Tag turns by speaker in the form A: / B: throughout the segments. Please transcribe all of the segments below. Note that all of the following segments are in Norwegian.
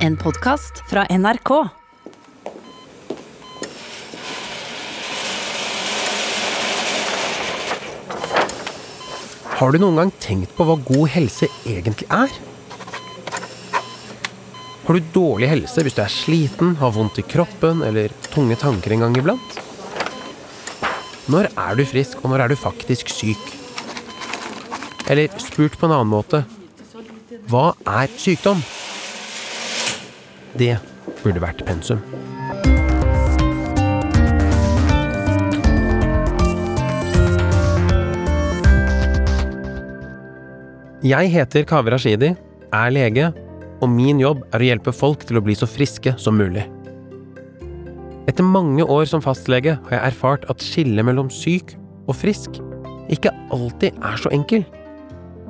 A: En podkast fra NRK.
B: Har du noen gang tenkt på hva god helse egentlig er? Har du dårlig helse hvis du er sliten, har vondt i kroppen eller tunge tanker en gang iblant? Når er du frisk, og når er du faktisk syk? Eller spurt på en annen måte hva er sykdom? Det burde vært pensum. Jeg heter Kaveh Rashidi, er lege, og min jobb er å hjelpe folk til å bli så friske som mulig. Etter mange år som fastlege har jeg erfart at skillet mellom syk og frisk ikke alltid er så enkel.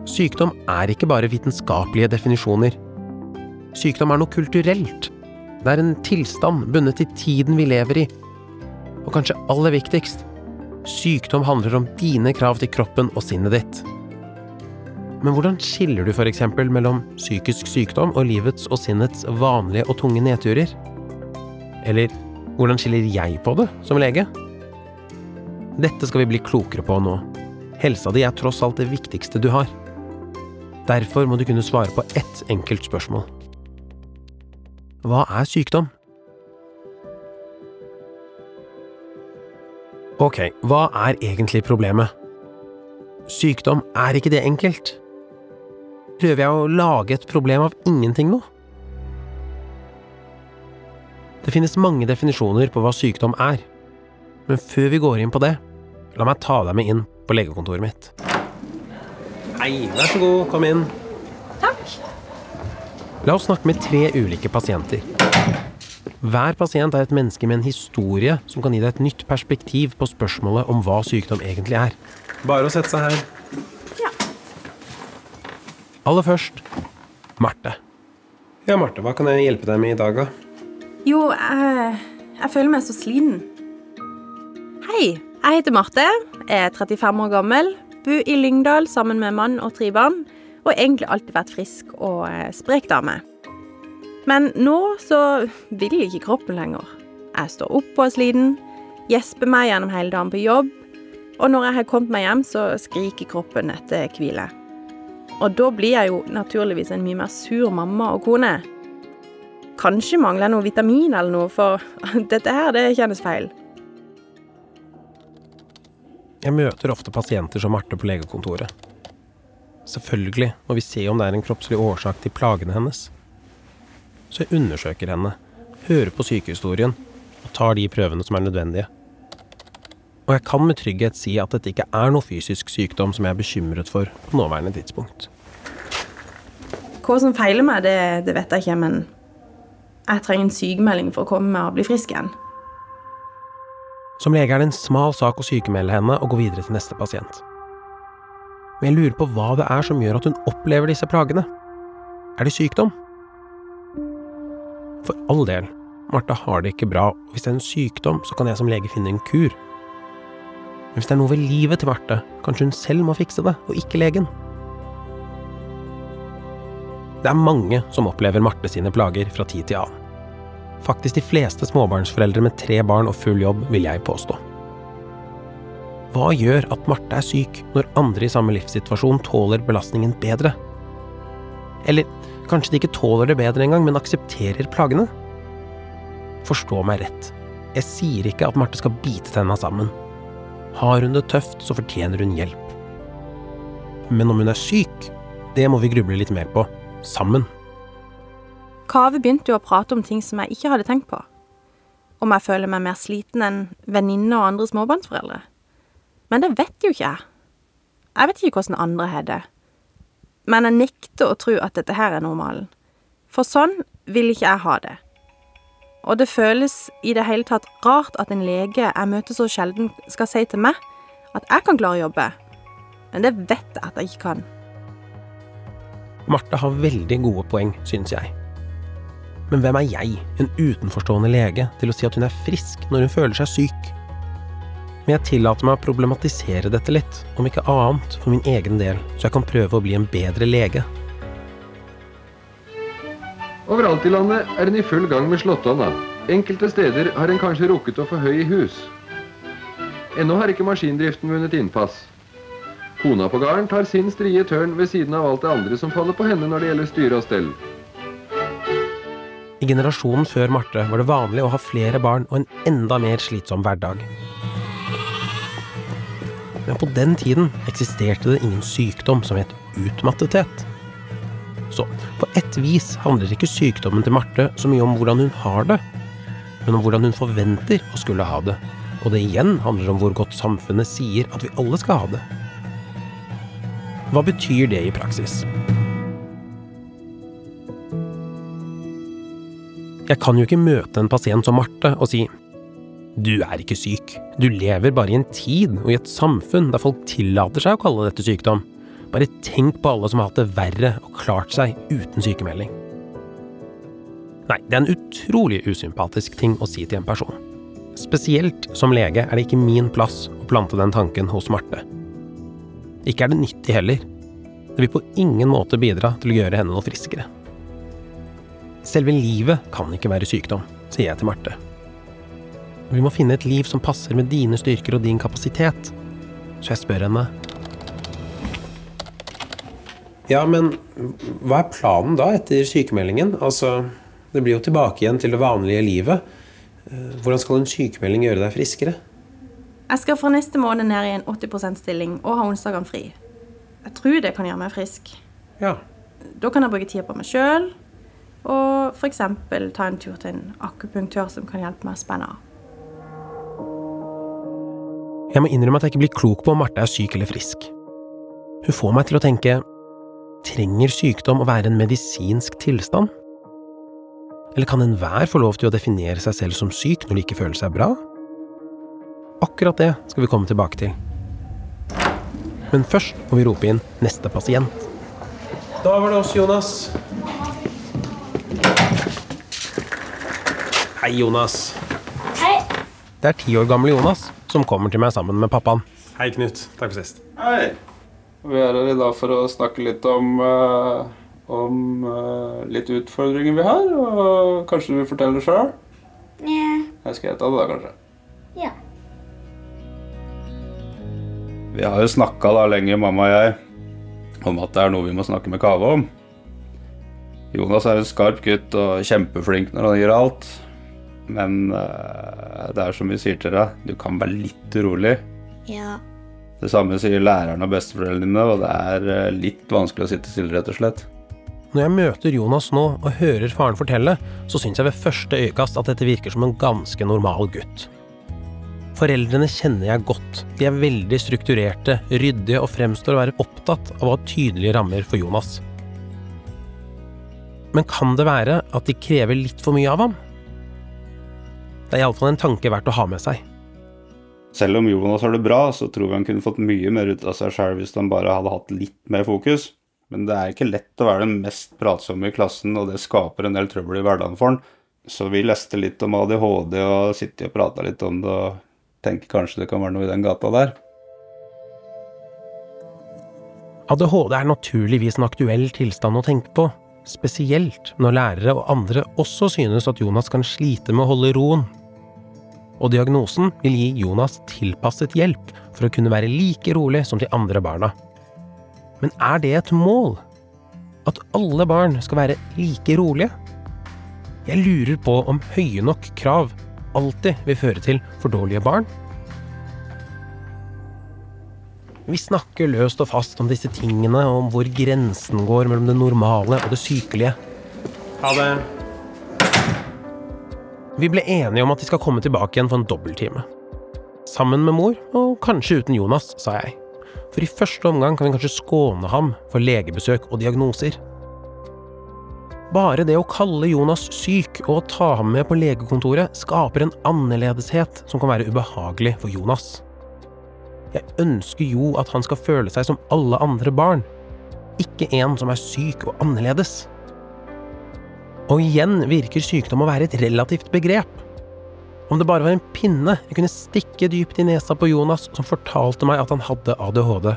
B: Sykdom er ikke bare vitenskapelige definisjoner. Sykdom er noe kulturelt. Det er en tilstand bundet til tiden vi lever i. Og kanskje aller viktigst sykdom handler om dine krav til kroppen og sinnet ditt. Men hvordan skiller du f.eks. mellom psykisk sykdom og livets og sinnets vanlige og tunge nedturer? Eller hvordan skiller jeg på det som lege? Dette skal vi bli klokere på nå. Helsa di er tross alt det viktigste du har. Derfor må du kunne svare på ett enkelt spørsmål. Hva er sykdom? Ok, hva er egentlig problemet? Sykdom er ikke det enkelt. Prøver jeg å lage et problem av ingenting nå? Det finnes mange definisjoner på hva sykdom er, men før vi går inn på det, la meg ta deg med inn på legekontoret mitt. Hei, vær så god, kom inn. La oss snakke med tre ulike pasienter. Hver pasient er et menneske med en historie som kan gi deg et nytt perspektiv på spørsmålet om hva sykdom egentlig er. Bare å sette seg her.
C: Ja.
B: Aller først Marte. Ja, Marte, hva kan jeg hjelpe deg med i dag, da?
C: Jo, jeg, jeg føler meg så sliten. Hei, jeg heter Marte, er 35 år gammel, bor i Lyngdal sammen med mann og tre barn, og egentlig alltid vært frisk og eh, sprek dame. Men nå så vil ikke kroppen lenger. Jeg står opp og er sliten, gjesper meg gjennom hele dagen på jobb, og når jeg har kommet meg hjem, så skriker kroppen etter hvile. Og da blir jeg jo naturligvis en mye mer sur mamma og kone. Kanskje mangler jeg noe vitamin eller noe, for dette her, det kjennes feil.
B: Jeg møter ofte pasienter som Marte på legekontoret. Selvfølgelig må vi se om det er en kroppslig årsak til plagene hennes. Så jeg undersøker henne, hører på sykehistorien og tar de prøvene som er nødvendige. Og jeg kan med trygghet si at dette ikke er noe fysisk sykdom som jeg er bekymret for på nåværende tidspunkt.
C: Hva som feiler meg, det, det vet jeg ikke, men jeg trenger en sykemelding for å komme meg og bli frisk igjen.
B: Som lege er det en smal sak å sykemelde henne og gå videre til neste pasient. Men jeg lurer på hva det er som gjør at hun opplever disse plagene. Er det sykdom? For all del, Martha har det ikke bra, og hvis det er en sykdom, så kan jeg som lege finne en kur. Men hvis det er noe ved livet til Marte, kanskje hun selv må fikse det, og ikke legen. Det er mange som opplever Marte sine plager fra tid til annen. Faktisk de fleste småbarnsforeldre med tre barn og full jobb, vil jeg påstå. Hva gjør at Marte er syk, når andre i samme livssituasjon tåler belastningen bedre? Eller kanskje de ikke tåler det bedre engang, men aksepterer plagene? Forstå meg rett, jeg sier ikke at Marte skal bite tenna sammen. Har hun det tøft, så fortjener hun hjelp. Men om hun er syk, det må vi gruble litt mer på, sammen.
C: Kave begynte jo å prate om ting som jeg ikke hadde tenkt på. Om jeg føler meg mer sliten enn venninner og andre småbarnsforeldre. Men det vet jo ikke jeg. Jeg vet ikke hvordan andre har det. Men jeg nekter å tro at dette her er normalen. For sånn vil ikke jeg ha det. Og det føles i det hele tatt rart at en lege jeg møter så sjelden, skal si til meg at jeg kan klare å jobbe. Men det vet jeg at jeg ikke kan.
B: Marte har veldig gode poeng, synes jeg. Men hvem er jeg, en utenforstående lege, til å si at hun er frisk når hun føler seg syk? Men jeg tillater meg å problematisere dette litt, om ikke annet for min egen del, så jeg kan prøve å bli en bedre lege.
D: Overalt i landet er en i full gang med slåttonna. Enkelte steder har en kanskje rukket å få høy i hus. Ennå har ikke maskindriften vunnet innpass. Kona på gården tar sin strie tørn ved siden av alt det andre som faller på henne når det gjelder styre og stell.
B: I generasjonen før Marte var det vanlig å ha flere barn og en enda mer slitsom hverdag. Men på den tiden eksisterte det ingen sykdom som het utmattethet. Så på ett vis handler ikke sykdommen til Marte så mye om hvordan hun har det, men om hvordan hun forventer å skulle ha det. Og det igjen handler om hvor godt samfunnet sier at vi alle skal ha det. Hva betyr det i praksis? Jeg kan jo ikke møte en pasient som Marte og si du er ikke syk, du lever bare i en tid og i et samfunn der folk tillater seg å kalle dette sykdom. Bare tenk på alle som har hatt det verre og klart seg uten sykemelding. Nei, det er en utrolig usympatisk ting å si til en person. Spesielt som lege er det ikke min plass å plante den tanken hos Marte. Ikke er det nyttig heller. Det vil på ingen måte bidra til å gjøre henne noe friskere. Selve livet kan ikke være sykdom, sier jeg til Marte. Vi må finne et liv som passer med dine styrker og din kapasitet. Så jeg spør henne Ja, men hva er planen da etter sykemeldingen? Altså, det blir jo tilbake igjen til det vanlige livet. Eh, hvordan skal en sykemelding gjøre deg friskere?
C: Jeg skal fra neste måned ned i en 80% stilling og ha onsdagene fri. Jeg tror det kan gjøre meg frisk.
B: Ja.
C: Da kan jeg bruke tida på meg sjøl, og f.eks. ta en tur til en akupunktør som kan hjelpe meg å spenne av.
B: Jeg må innrømme at jeg ikke blir klok på om Marte er syk eller frisk. Hun får meg til å tenke trenger sykdom å være en medisinsk tilstand? Eller kan enhver få lov til å definere seg selv som syk når de ikke føler seg bra? Akkurat det skal vi komme tilbake til. Men først må vi rope inn neste pasient. Da var det oss, Jonas. Hei, Jonas.
E: Hei.
B: Det er ti år gamle Jonas som kommer til meg sammen med pappaen. Hei, Knut. Takk for sist.
F: Hei. Vi er her i dag for å snakke litt om, uh, om uh, litt utfordringer vi har. Og kanskje du vil fortelle sjøl?
E: Nja.
F: Jeg skal jeg ta det, da, kanskje.
E: Ja.
F: Vi har jo snakka da lenge, mamma og jeg, om at det er noe vi må snakke med Kave om. Jonas er en skarp gutt og kjempeflink når han gjør alt. Men uh, det er som vi sier til deg, du kan være litt urolig.
E: Ja.
F: Det samme sier læreren og besteforeldrene dine, og det er eh, litt vanskelig å sitte stille, rett og slett.
B: Når jeg møter Jonas nå og hører faren fortelle, så syns jeg ved første øyekast at dette virker som en ganske normal gutt. Foreldrene kjenner jeg godt. De er veldig strukturerte, ryddige og fremstår å være opptatt av å ha tydelige rammer for Jonas. Men kan det være at de krever litt for mye av ham? Det er iallfall en tanke verdt å ha med seg.
F: Selv om Jonas har det bra, så tror vi han kunne fått mye mer ut av seg sjøl hvis han bare hadde hatt litt mer fokus. Men det er ikke lett å være den mest pratsomme i klassen, og det skaper en del trøbbel i hverdagen for han. Så vi leste litt om ADHD og sittet og prata litt om det, og tenker kanskje det kan være noe i den gata der.
B: ADHD er naturligvis en aktuell tilstand å tenke på, spesielt når lærere og andre også synes at Jonas kan slite med å holde roen. Og diagnosen vil gi Jonas tilpasset hjelp for å kunne være like rolig som de andre barna. Men er det et mål? At alle barn skal være like rolige? Jeg lurer på om høye nok krav alltid vil føre til for dårlige barn? Vi snakker løst og fast om disse tingene, og om hvor grensen går mellom det normale og det sykelige. Ha det. Vi ble enige om at de skal komme tilbake igjen for en dobbelttime. Sammen med mor, og kanskje uten Jonas, sa jeg. For i første omgang kan vi kanskje skåne ham for legebesøk og diagnoser. Bare det å kalle Jonas syk og ta ham med på legekontoret skaper en annerledeshet som kan være ubehagelig for Jonas. Jeg ønsker jo at han skal føle seg som alle andre barn, ikke en som er syk og annerledes. Og igjen virker sykdom å være et relativt begrep. Om det bare var en pinne jeg kunne stikke dypt i nesa på Jonas som fortalte meg at han hadde ADHD,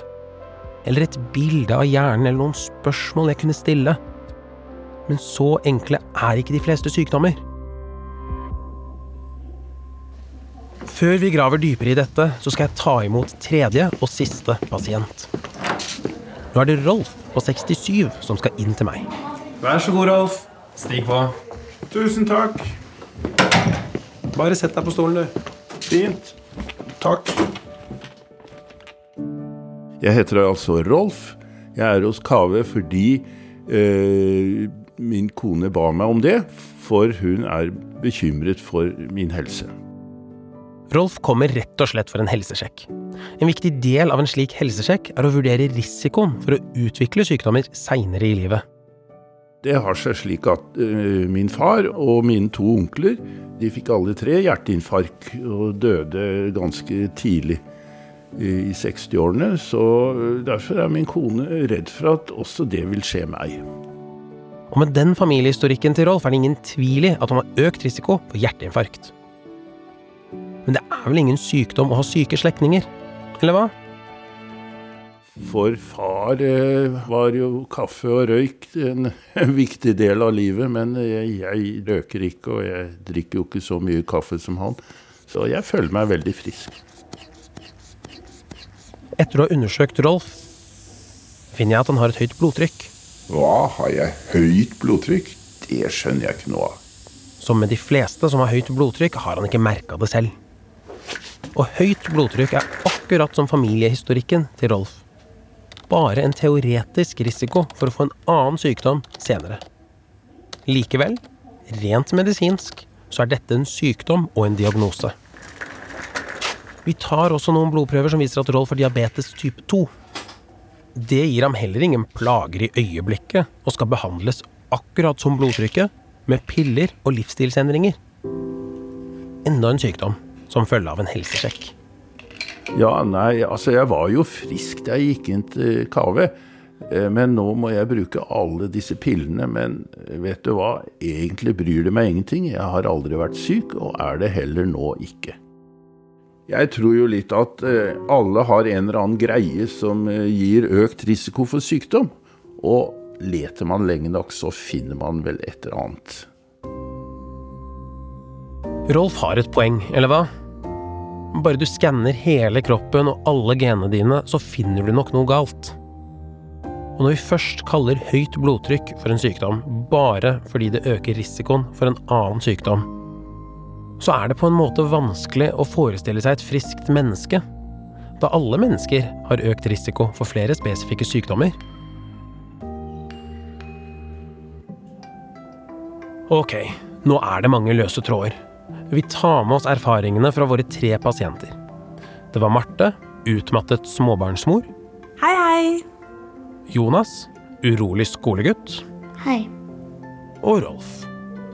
B: eller et bilde av hjernen eller noen spørsmål jeg kunne stille, Men så enkle er ikke de fleste sykdommer. Før vi graver dypere i dette, så skal jeg ta imot tredje og siste pasient. Nå er det Rolf på 67 som skal inn til meg. Vær så god, Rolf. Stig på.
G: Tusen takk.
B: Bare sett deg på stolen, du.
G: Fint. Takk. Jeg heter altså Rolf. Jeg er hos Kave fordi eh, min kone ba meg om det, for hun er bekymret for min helse.
B: Rolf kommer rett og slett for en helsesjekk. En viktig del av en slik helsesjekk er å vurdere risikoen for å utvikle sykdommer seinere i livet.
G: Det har seg slik at uh, min far og mine to onkler de fikk alle tre hjerteinfarkt og døde ganske tidlig i 60-årene. Så eh, derfor er min kone redd for at også det vil skje meg.
B: Og med den familiehistorikken til Rolf er det ingen tvil i at han har økt risiko for hjerteinfarkt. Men det er vel ingen sykdom å ha syke slektninger? Eller hva?
G: For far eh, var jo kaffe og røyk en, en viktig del av livet, men jeg, jeg røker ikke, og jeg drikker jo ikke så mye kaffe som han. Så jeg føler meg veldig frisk.
B: Etter å ha undersøkt Rolf, finner jeg at han har et høyt blodtrykk.
H: Hva, har jeg høyt blodtrykk? Det skjønner jeg ikke noe av.
B: Som med de fleste som har høyt blodtrykk, har han ikke merka det selv. Og høyt blodtrykk er akkurat som familiehistorikken til Rolf. Bare en teoretisk risiko for å få en annen sykdom senere. Likevel, rent medisinsk, så er dette en sykdom og en diagnose. Vi tar også noen blodprøver som viser at Rolf har diabetes type 2. Det gir ham heller ingen plager i øyeblikket, og skal behandles akkurat som blodtrykket, med piller og livsstilsendringer. Enda en sykdom som følge av en helsesjekk.
G: Ja, nei, altså jeg var jo frisk da jeg gikk inn til Kave. Eh, men nå må jeg bruke alle disse pillene. Men vet du hva, egentlig bryr det meg ingenting. Jeg har aldri vært syk, og er det heller nå ikke. Jeg tror jo litt at eh, alle har en eller annen greie som eh, gir økt risiko for sykdom. Og leter man lenge nok, så finner man vel et eller annet.
B: Rolf har et poeng, eller hva? Bare du skanner hele kroppen og alle genene dine, så finner du nok noe galt. Og når vi først kaller høyt blodtrykk for en sykdom bare fordi det øker risikoen for en annen sykdom, så er det på en måte vanskelig å forestille seg et friskt menneske, da alle mennesker har økt risiko for flere spesifikke sykdommer. Ok, nå er det mange løse tråder. Vi tar med oss erfaringene fra våre tre pasienter. Det var Marte, utmattet småbarnsmor.
C: Hei, hei.
B: Jonas, urolig skolegutt.
E: Hei.
B: Og Rolf,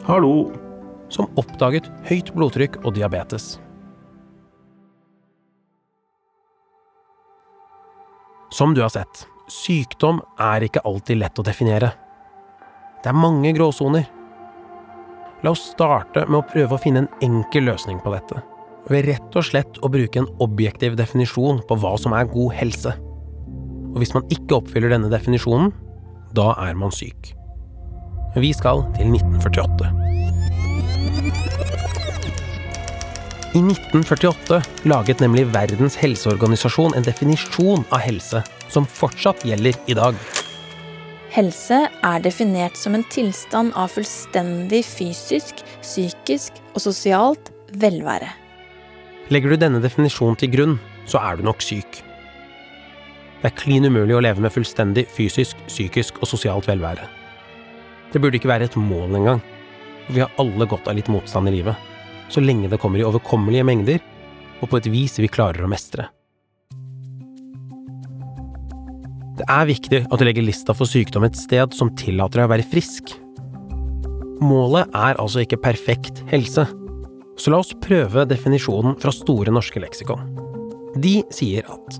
G: Hallo.
B: som oppdaget høyt blodtrykk og diabetes. Som du har sett, sykdom er ikke alltid lett å definere. Det er mange gråsoner. La oss starte med å prøve å finne en enkel løsning på dette. Ved rett og slett å bruke en objektiv definisjon på hva som er god helse. Og hvis man ikke oppfyller denne definisjonen, da er man syk. Vi skal til 1948. I 1948 laget nemlig Verdens helseorganisasjon en definisjon av helse som fortsatt gjelder i dag.
I: Helse er definert som en tilstand av fullstendig fysisk, psykisk og sosialt velvære.
B: Legger du denne definisjonen til grunn, så er du nok syk. Det er klin umulig å leve med fullstendig fysisk, psykisk og sosialt velvære. Det burde ikke være et mål engang. Vi har alle godt av litt motstand i livet, så lenge det kommer i overkommelige mengder, og på et vis vi klarer å mestre. Er viktig at du legger lista for sykdom et sted som tillater deg å være frisk. Målet er altså ikke perfekt helse, så la oss prøve definisjonen fra Store norske leksikon. De sier at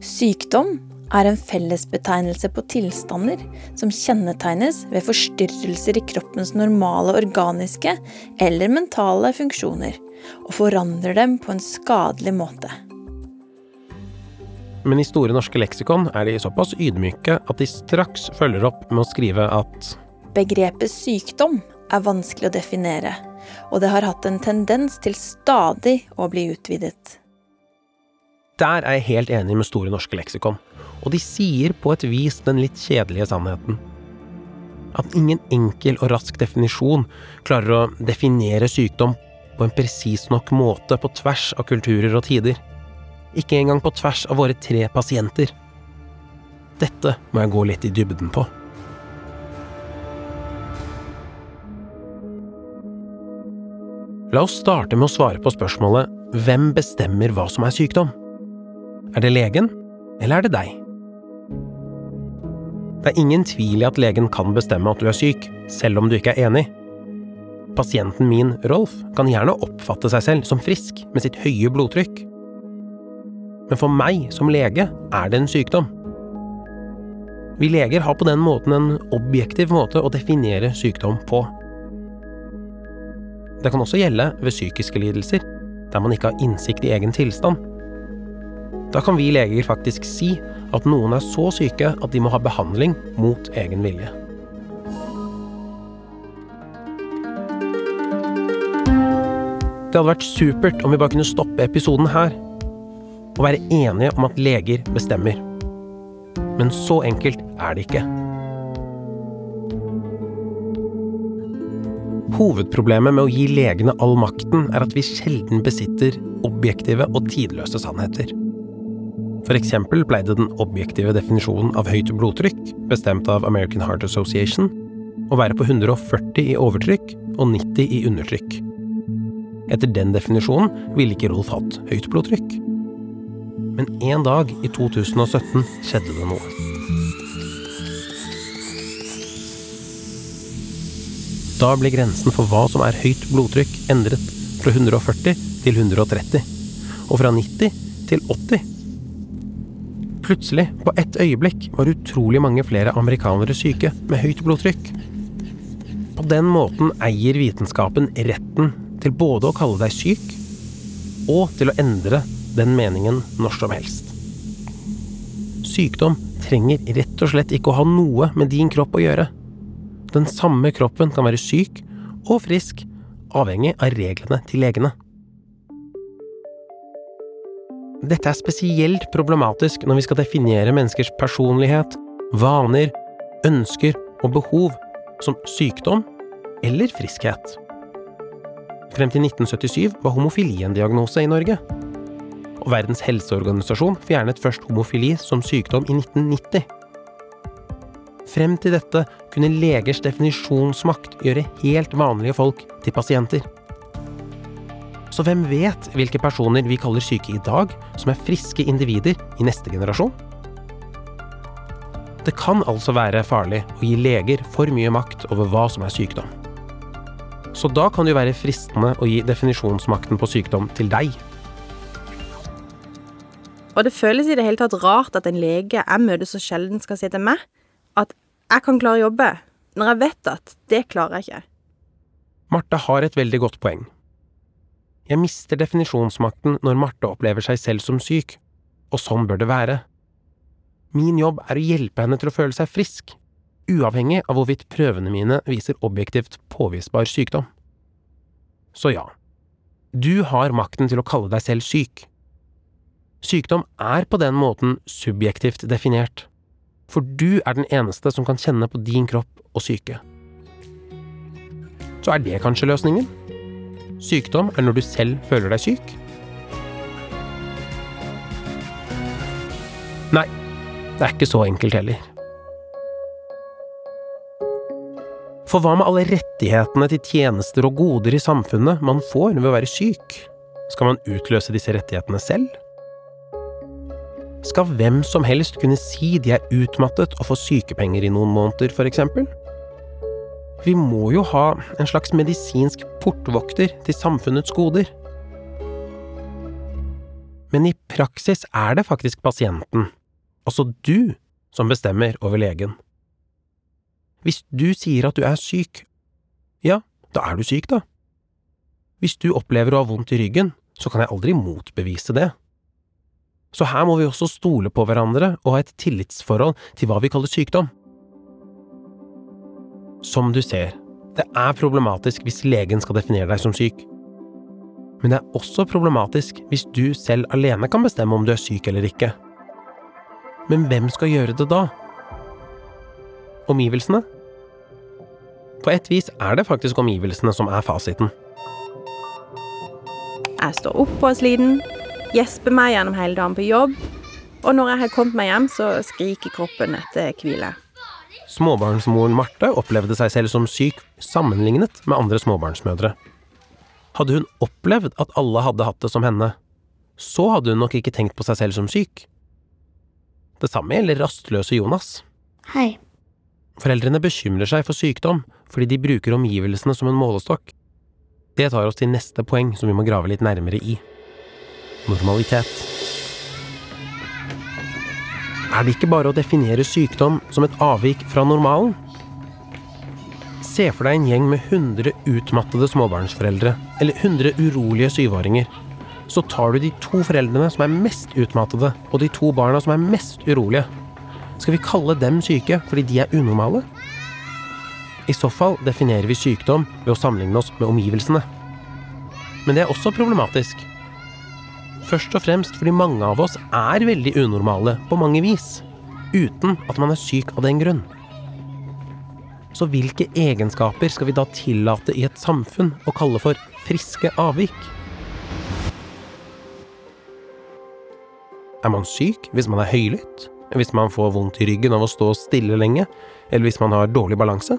I: Sykdom er en fellesbetegnelse på tilstander som kjennetegnes ved forstyrrelser i kroppens normale organiske eller mentale funksjoner, og forandrer dem på en skadelig måte.
B: Men i Store norske leksikon er de såpass ydmyke at de straks følger opp med å skrive at
I: Begrepet sykdom er vanskelig å definere, og det har hatt en tendens til stadig å bli utvidet.
B: Der er jeg helt enig med Store norske leksikon, og de sier på et vis den litt kjedelige sannheten. At ingen enkel og rask definisjon klarer å definere sykdom på en presis nok måte på tvers av kulturer og tider. Ikke engang på tvers av våre tre pasienter. Dette må jeg gå litt i dybden på. La oss starte med å svare på spørsmålet hvem bestemmer hva som er sykdom? Er det legen, eller er det deg? Det er ingen tvil i at legen kan bestemme at du er syk, selv om du ikke er enig. Pasienten min, Rolf, kan gjerne oppfatte seg selv som frisk med sitt høye blodtrykk. Men for meg som lege er det en sykdom. Vi leger har på den måten en objektiv måte å definere sykdom på. Det kan også gjelde ved psykiske lidelser, der man ikke har innsikt i egen tilstand. Da kan vi leger faktisk si at noen er så syke at de må ha behandling mot egen vilje. Det hadde vært supert om vi bare kunne stoppe episoden her, og være enige om at leger bestemmer. Men så enkelt er det ikke. Hovedproblemet med å gi legene all makten er at vi sjelden besitter objektive og tidløse sannheter. For eksempel ble det den objektive definisjonen av høyt blodtrykk, bestemt av American Heart Association, å være på 140 i overtrykk og 90 i undertrykk. Etter den definisjonen ville ikke Rolf hatt høyt blodtrykk. Men en dag i 2017 skjedde det noe. Da ble grensen for hva som er høyt blodtrykk endret fra 140 til 130, og fra 90 til 80. Plutselig, på ett øyeblikk, var utrolig mange flere amerikanere syke med høyt blodtrykk. På den måten eier vitenskapen retten til både å kalle deg syk og til å endre den meningen når som helst. Sykdom trenger rett og slett ikke å ha noe med din kropp å gjøre. Den samme kroppen kan være syk og frisk, avhengig av reglene til legene. Dette er spesielt problematisk når vi skal definere menneskers personlighet, vaner, ønsker og behov som sykdom eller friskhet. Frem til 1977 var homofili en diagnose i Norge. Og Verdens helseorganisasjon fjernet først homofili som sykdom i 1990. Frem til dette kunne legers definisjonsmakt gjøre helt vanlige folk til pasienter. Så hvem vet hvilke personer vi kaller syke i dag, som er friske individer i neste generasjon? Det kan altså være farlig å gi leger for mye makt over hva som er sykdom. Så da kan det jo være fristende å gi definisjonsmakten på sykdom til deg.
C: Og det føles i det hele tatt rart at en lege jeg møter så sjelden, skal si til meg at jeg kan klare å jobbe, når jeg vet at det klarer jeg ikke.
B: Marte har et veldig godt poeng. Jeg mister definisjonsmakten når Marte opplever seg selv som syk, og sånn bør det være. Min jobb er å hjelpe henne til å føle seg frisk, uavhengig av hvorvidt prøvene mine viser objektivt påvisbar sykdom. Så ja, du har makten til å kalle deg selv syk. Sykdom er på den måten subjektivt definert, for du er den eneste som kan kjenne på din kropp og syke. Så er det kanskje løsningen? Sykdom er når du selv føler deg syk? Nei, det er ikke så enkelt heller. For hva med alle rettighetene til tjenester og goder i samfunnet man får ved å være syk? Skal man utløse disse rettighetene selv? Skal hvem som helst kunne si de er utmattet og få sykepenger i noen måneder, eksempel? Vi må jo ha en slags medisinsk portvokter til samfunnets goder. Men i praksis er det faktisk pasienten, altså du, som bestemmer over legen. Hvis du sier at du er syk, ja, da er du syk, da. Hvis du opplever å ha vondt i ryggen, så kan jeg aldri motbevise det. Så her må vi også stole på hverandre og ha et tillitsforhold til hva vi kaller sykdom. Som du ser, det er problematisk hvis legen skal definere deg som syk. Men det er også problematisk hvis du selv alene kan bestemme om du er syk eller ikke. Men hvem skal gjøre det da? Omgivelsene? På et vis er det faktisk omgivelsene som er fasiten.
C: Jeg står opp og er sliten, gjesper meg gjennom hele dagen på jobb, og når jeg har kommet meg hjem, så skriker kroppen etter hvile.
B: Småbarnsmoren Marte opplevde seg selv som syk sammenlignet med andre småbarnsmødre. Hadde hun opplevd at alle hadde hatt det som henne, så hadde hun nok ikke tenkt på seg selv som syk. Det samme gjelder rastløse Jonas.
E: Hei.
B: Foreldrene bekymrer seg for sykdom fordi de bruker omgivelsene som en målestokk. Det tar oss til neste poeng som vi må grave litt nærmere i. Normalitet. Er det ikke bare å definere sykdom som et avvik fra normalen? Se for deg en gjeng med 100 utmattede småbarnsforeldre, eller 100 urolige syvåringer. Så tar du de to foreldrene som er mest utmattede, og de to barna som er mest urolige. Skal vi kalle dem syke fordi de er unormale? I så fall definerer vi sykdom ved å sammenligne oss med omgivelsene. Men det er også problematisk. Først og fremst fordi mange av oss er veldig unormale på mange vis, uten at man er syk av den grunn. Så hvilke egenskaper skal vi da tillate i et samfunn å kalle for friske avvik? Er man syk hvis man er høylytt? Hvis man får vondt i ryggen av å stå stille lenge? Eller hvis man har dårlig balanse?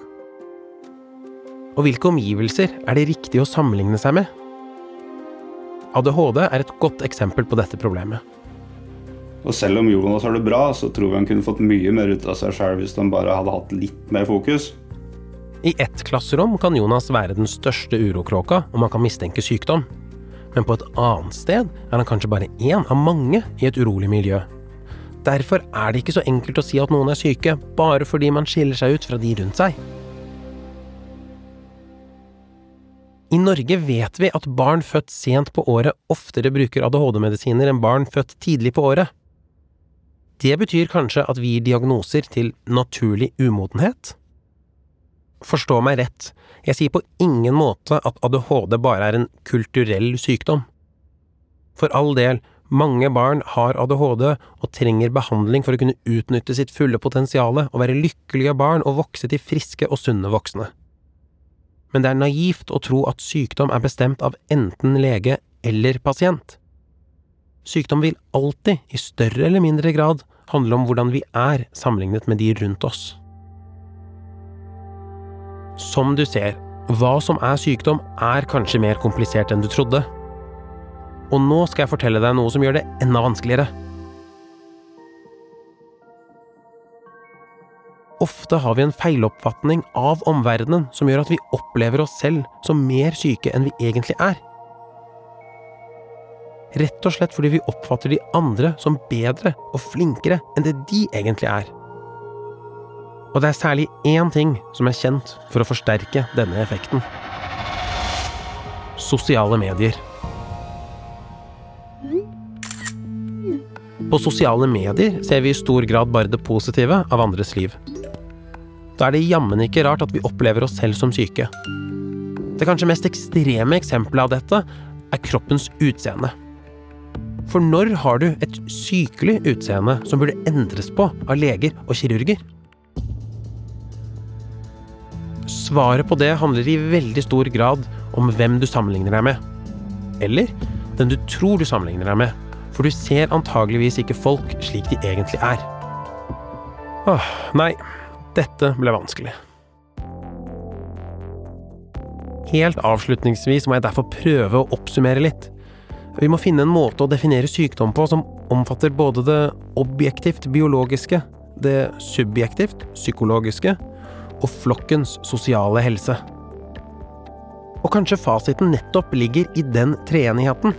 B: Og hvilke omgivelser er det riktig å sammenligne seg med? ADHD er et godt eksempel på dette problemet.
F: Og selv om Jonas har det bra, så tror vi han kunne fått mye mer ut av seg sjøl hvis han bare hadde hatt litt mer fokus.
B: I ett klasserom kan Jonas være den største urokråka, og man kan mistenke sykdom. Men på et annet sted er han kanskje bare én av mange i et urolig miljø. Derfor er det ikke så enkelt å si at noen er syke, bare fordi man skiller seg ut fra de rundt seg. I Norge vet vi at barn født sent på året oftere bruker ADHD-medisiner enn barn født tidlig på året. Det betyr kanskje at vi gir diagnoser til naturlig umodenhet? Forstå meg rett, jeg sier på ingen måte at ADHD bare er en kulturell sykdom. For all del, mange barn har ADHD og trenger behandling for å kunne utnytte sitt fulle potensial og være lykkelige barn og vokse til friske og sunne voksne men det er naivt å tro at sykdom er bestemt av enten lege eller pasient. Sykdom vil alltid, i større eller mindre grad, handle om hvordan vi er sammenlignet med de rundt oss. Som du ser, hva som er sykdom, er kanskje mer komplisert enn du trodde. Og nå skal jeg fortelle deg noe som gjør det enda vanskeligere. Ofte har vi en feiloppfatning av omverdenen som gjør at vi opplever oss selv som mer syke enn vi egentlig er. Rett og slett fordi vi oppfatter de andre som bedre og flinkere enn det de egentlig er. Og det er særlig én ting som er kjent for å forsterke denne effekten. Sosiale medier. På sosiale medier ser vi i stor grad bare det positive av andres liv da er det jammen ikke rart at vi opplever oss selv som syke. Det kanskje mest ekstreme eksempelet av dette er kroppens utseende. For når har du et sykelig utseende som burde endres på av leger og kirurger? Svaret på det handler i veldig stor grad om hvem du sammenligner deg med. Eller den du tror du sammenligner deg med, for du ser antageligvis ikke folk slik de egentlig er. Åh, nei, dette ble vanskelig. Helt avslutningsvis må jeg derfor prøve å oppsummere litt. Vi må finne en måte å definere sykdom på som omfatter både det objektivt biologiske, det subjektivt psykologiske og flokkens sosiale helse. Og kanskje fasiten nettopp ligger i den treenigheten.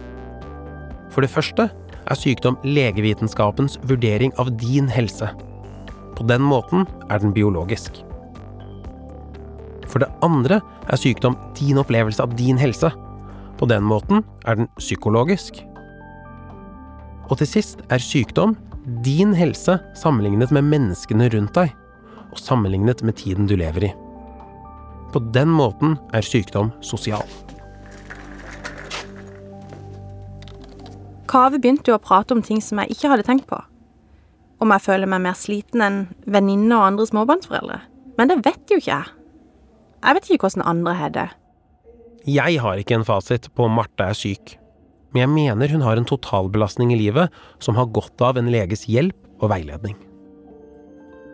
B: For det første er sykdom legevitenskapens vurdering av din helse. På den måten er den biologisk. For det andre er sykdom din opplevelse av din helse. På den måten er den psykologisk. Og til sist er sykdom din helse sammenlignet med menneskene rundt deg, og sammenlignet med tiden du lever i. På den måten er sykdom sosial.
C: Kave begynte jo å prate om ting som jeg ikke hadde tenkt på. Om jeg føler meg mer sliten enn venninner og andre småbarnsforeldre. Men det vet jo ikke jeg. Jeg vet ikke hvordan andre har det.
B: Jeg har ikke en fasit på om Marte er syk, men jeg mener hun har en totalbelastning i livet som har godt av en leges hjelp og veiledning.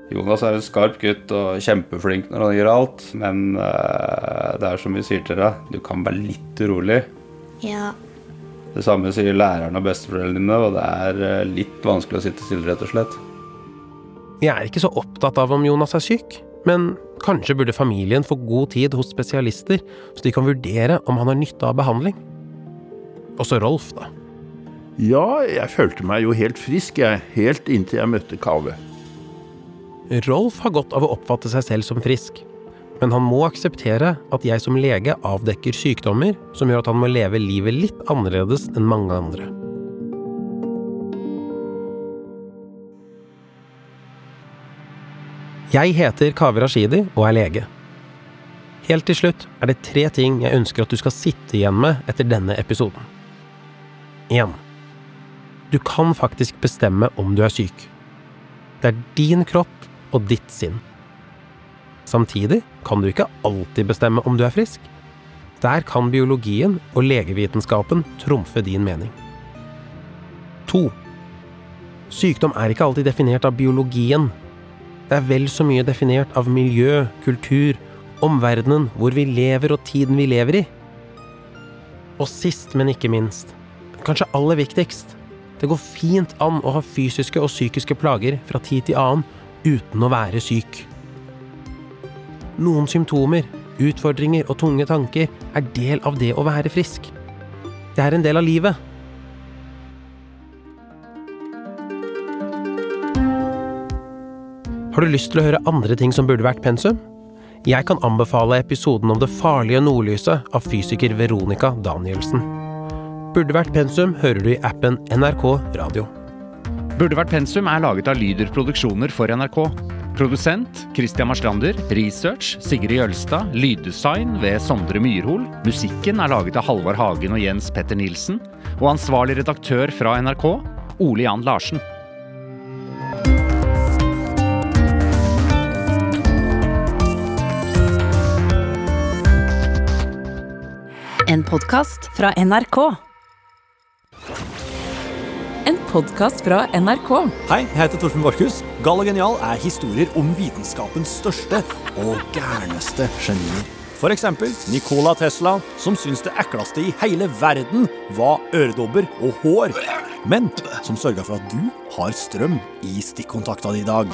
F: Jonas er en skarp gutt og kjempeflink når han gjør alt, men eh, det er som vi sier til deg, du kan være litt urolig.
E: Ja.
F: Det samme sier læreren og besteforeldrene dine, og det er eh, litt vanskelig å sitte stille, rett og slett.
B: Jeg er ikke så opptatt av om Jonas er syk, men kanskje burde familien få god tid hos spesialister, så de kan vurdere om han har nytte av behandling. Også Rolf, da.
G: Ja, jeg følte meg jo helt frisk, jeg. Helt inntil jeg møtte Kave.
B: Rolf har godt av å oppfatte seg selv som frisk, men han må akseptere at jeg som lege avdekker sykdommer som gjør at han må leve livet litt annerledes enn mange andre. Jeg heter Kaveh Rashidi og er lege. Helt til slutt er det tre ting jeg ønsker at du skal sitte igjen med etter denne episoden. 1. Du kan faktisk bestemme om du er syk. Det er din kropp og ditt sinn. Samtidig kan du ikke alltid bestemme om du er frisk. Der kan biologien og legevitenskapen trumfe din mening. 2. Sykdom er ikke alltid definert av biologien. Det er vel så mye definert av miljø, kultur, omverdenen, hvor vi lever og tiden vi lever i. Og sist, men ikke minst, kanskje aller viktigst, det går fint an å ha fysiske og psykiske plager fra tid til annen uten å være syk. Noen symptomer, utfordringer og tunge tanker er del av det å være frisk. Det er en del av livet. Har du lyst til å høre andre ting som burde vært pensum? Jeg kan anbefale episoden om det farlige nordlyset av fysiker Veronica Danielsen. Burde vært pensum hører du i appen NRK Radio.
J: Burde vært pensum er laget av Lyder Produksjoner for NRK. Produsent Christian Marstrander. Research Sigrid Jølstad. Lyddesign ved Sondre Myrhol. Musikken er laget av Halvard Hagen og Jens Petter Nilsen. Og ansvarlig redaktør fra NRK, Ole Jan Larsen.
A: En podkast fra NRK.
K: Podkast fra NRK.
L: Hei, jeg heter Torfinn Borchhus. Gal og genial er historier om vitenskapens største og gærneste genier. F.eks. Nicola Tesla, som syns det ekleste i hele verden var øredobber og hår. Men som sørga for at du har strøm i stikkontakta di i dag.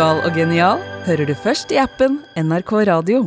K: Gal og genial hører du først i appen NRK Radio.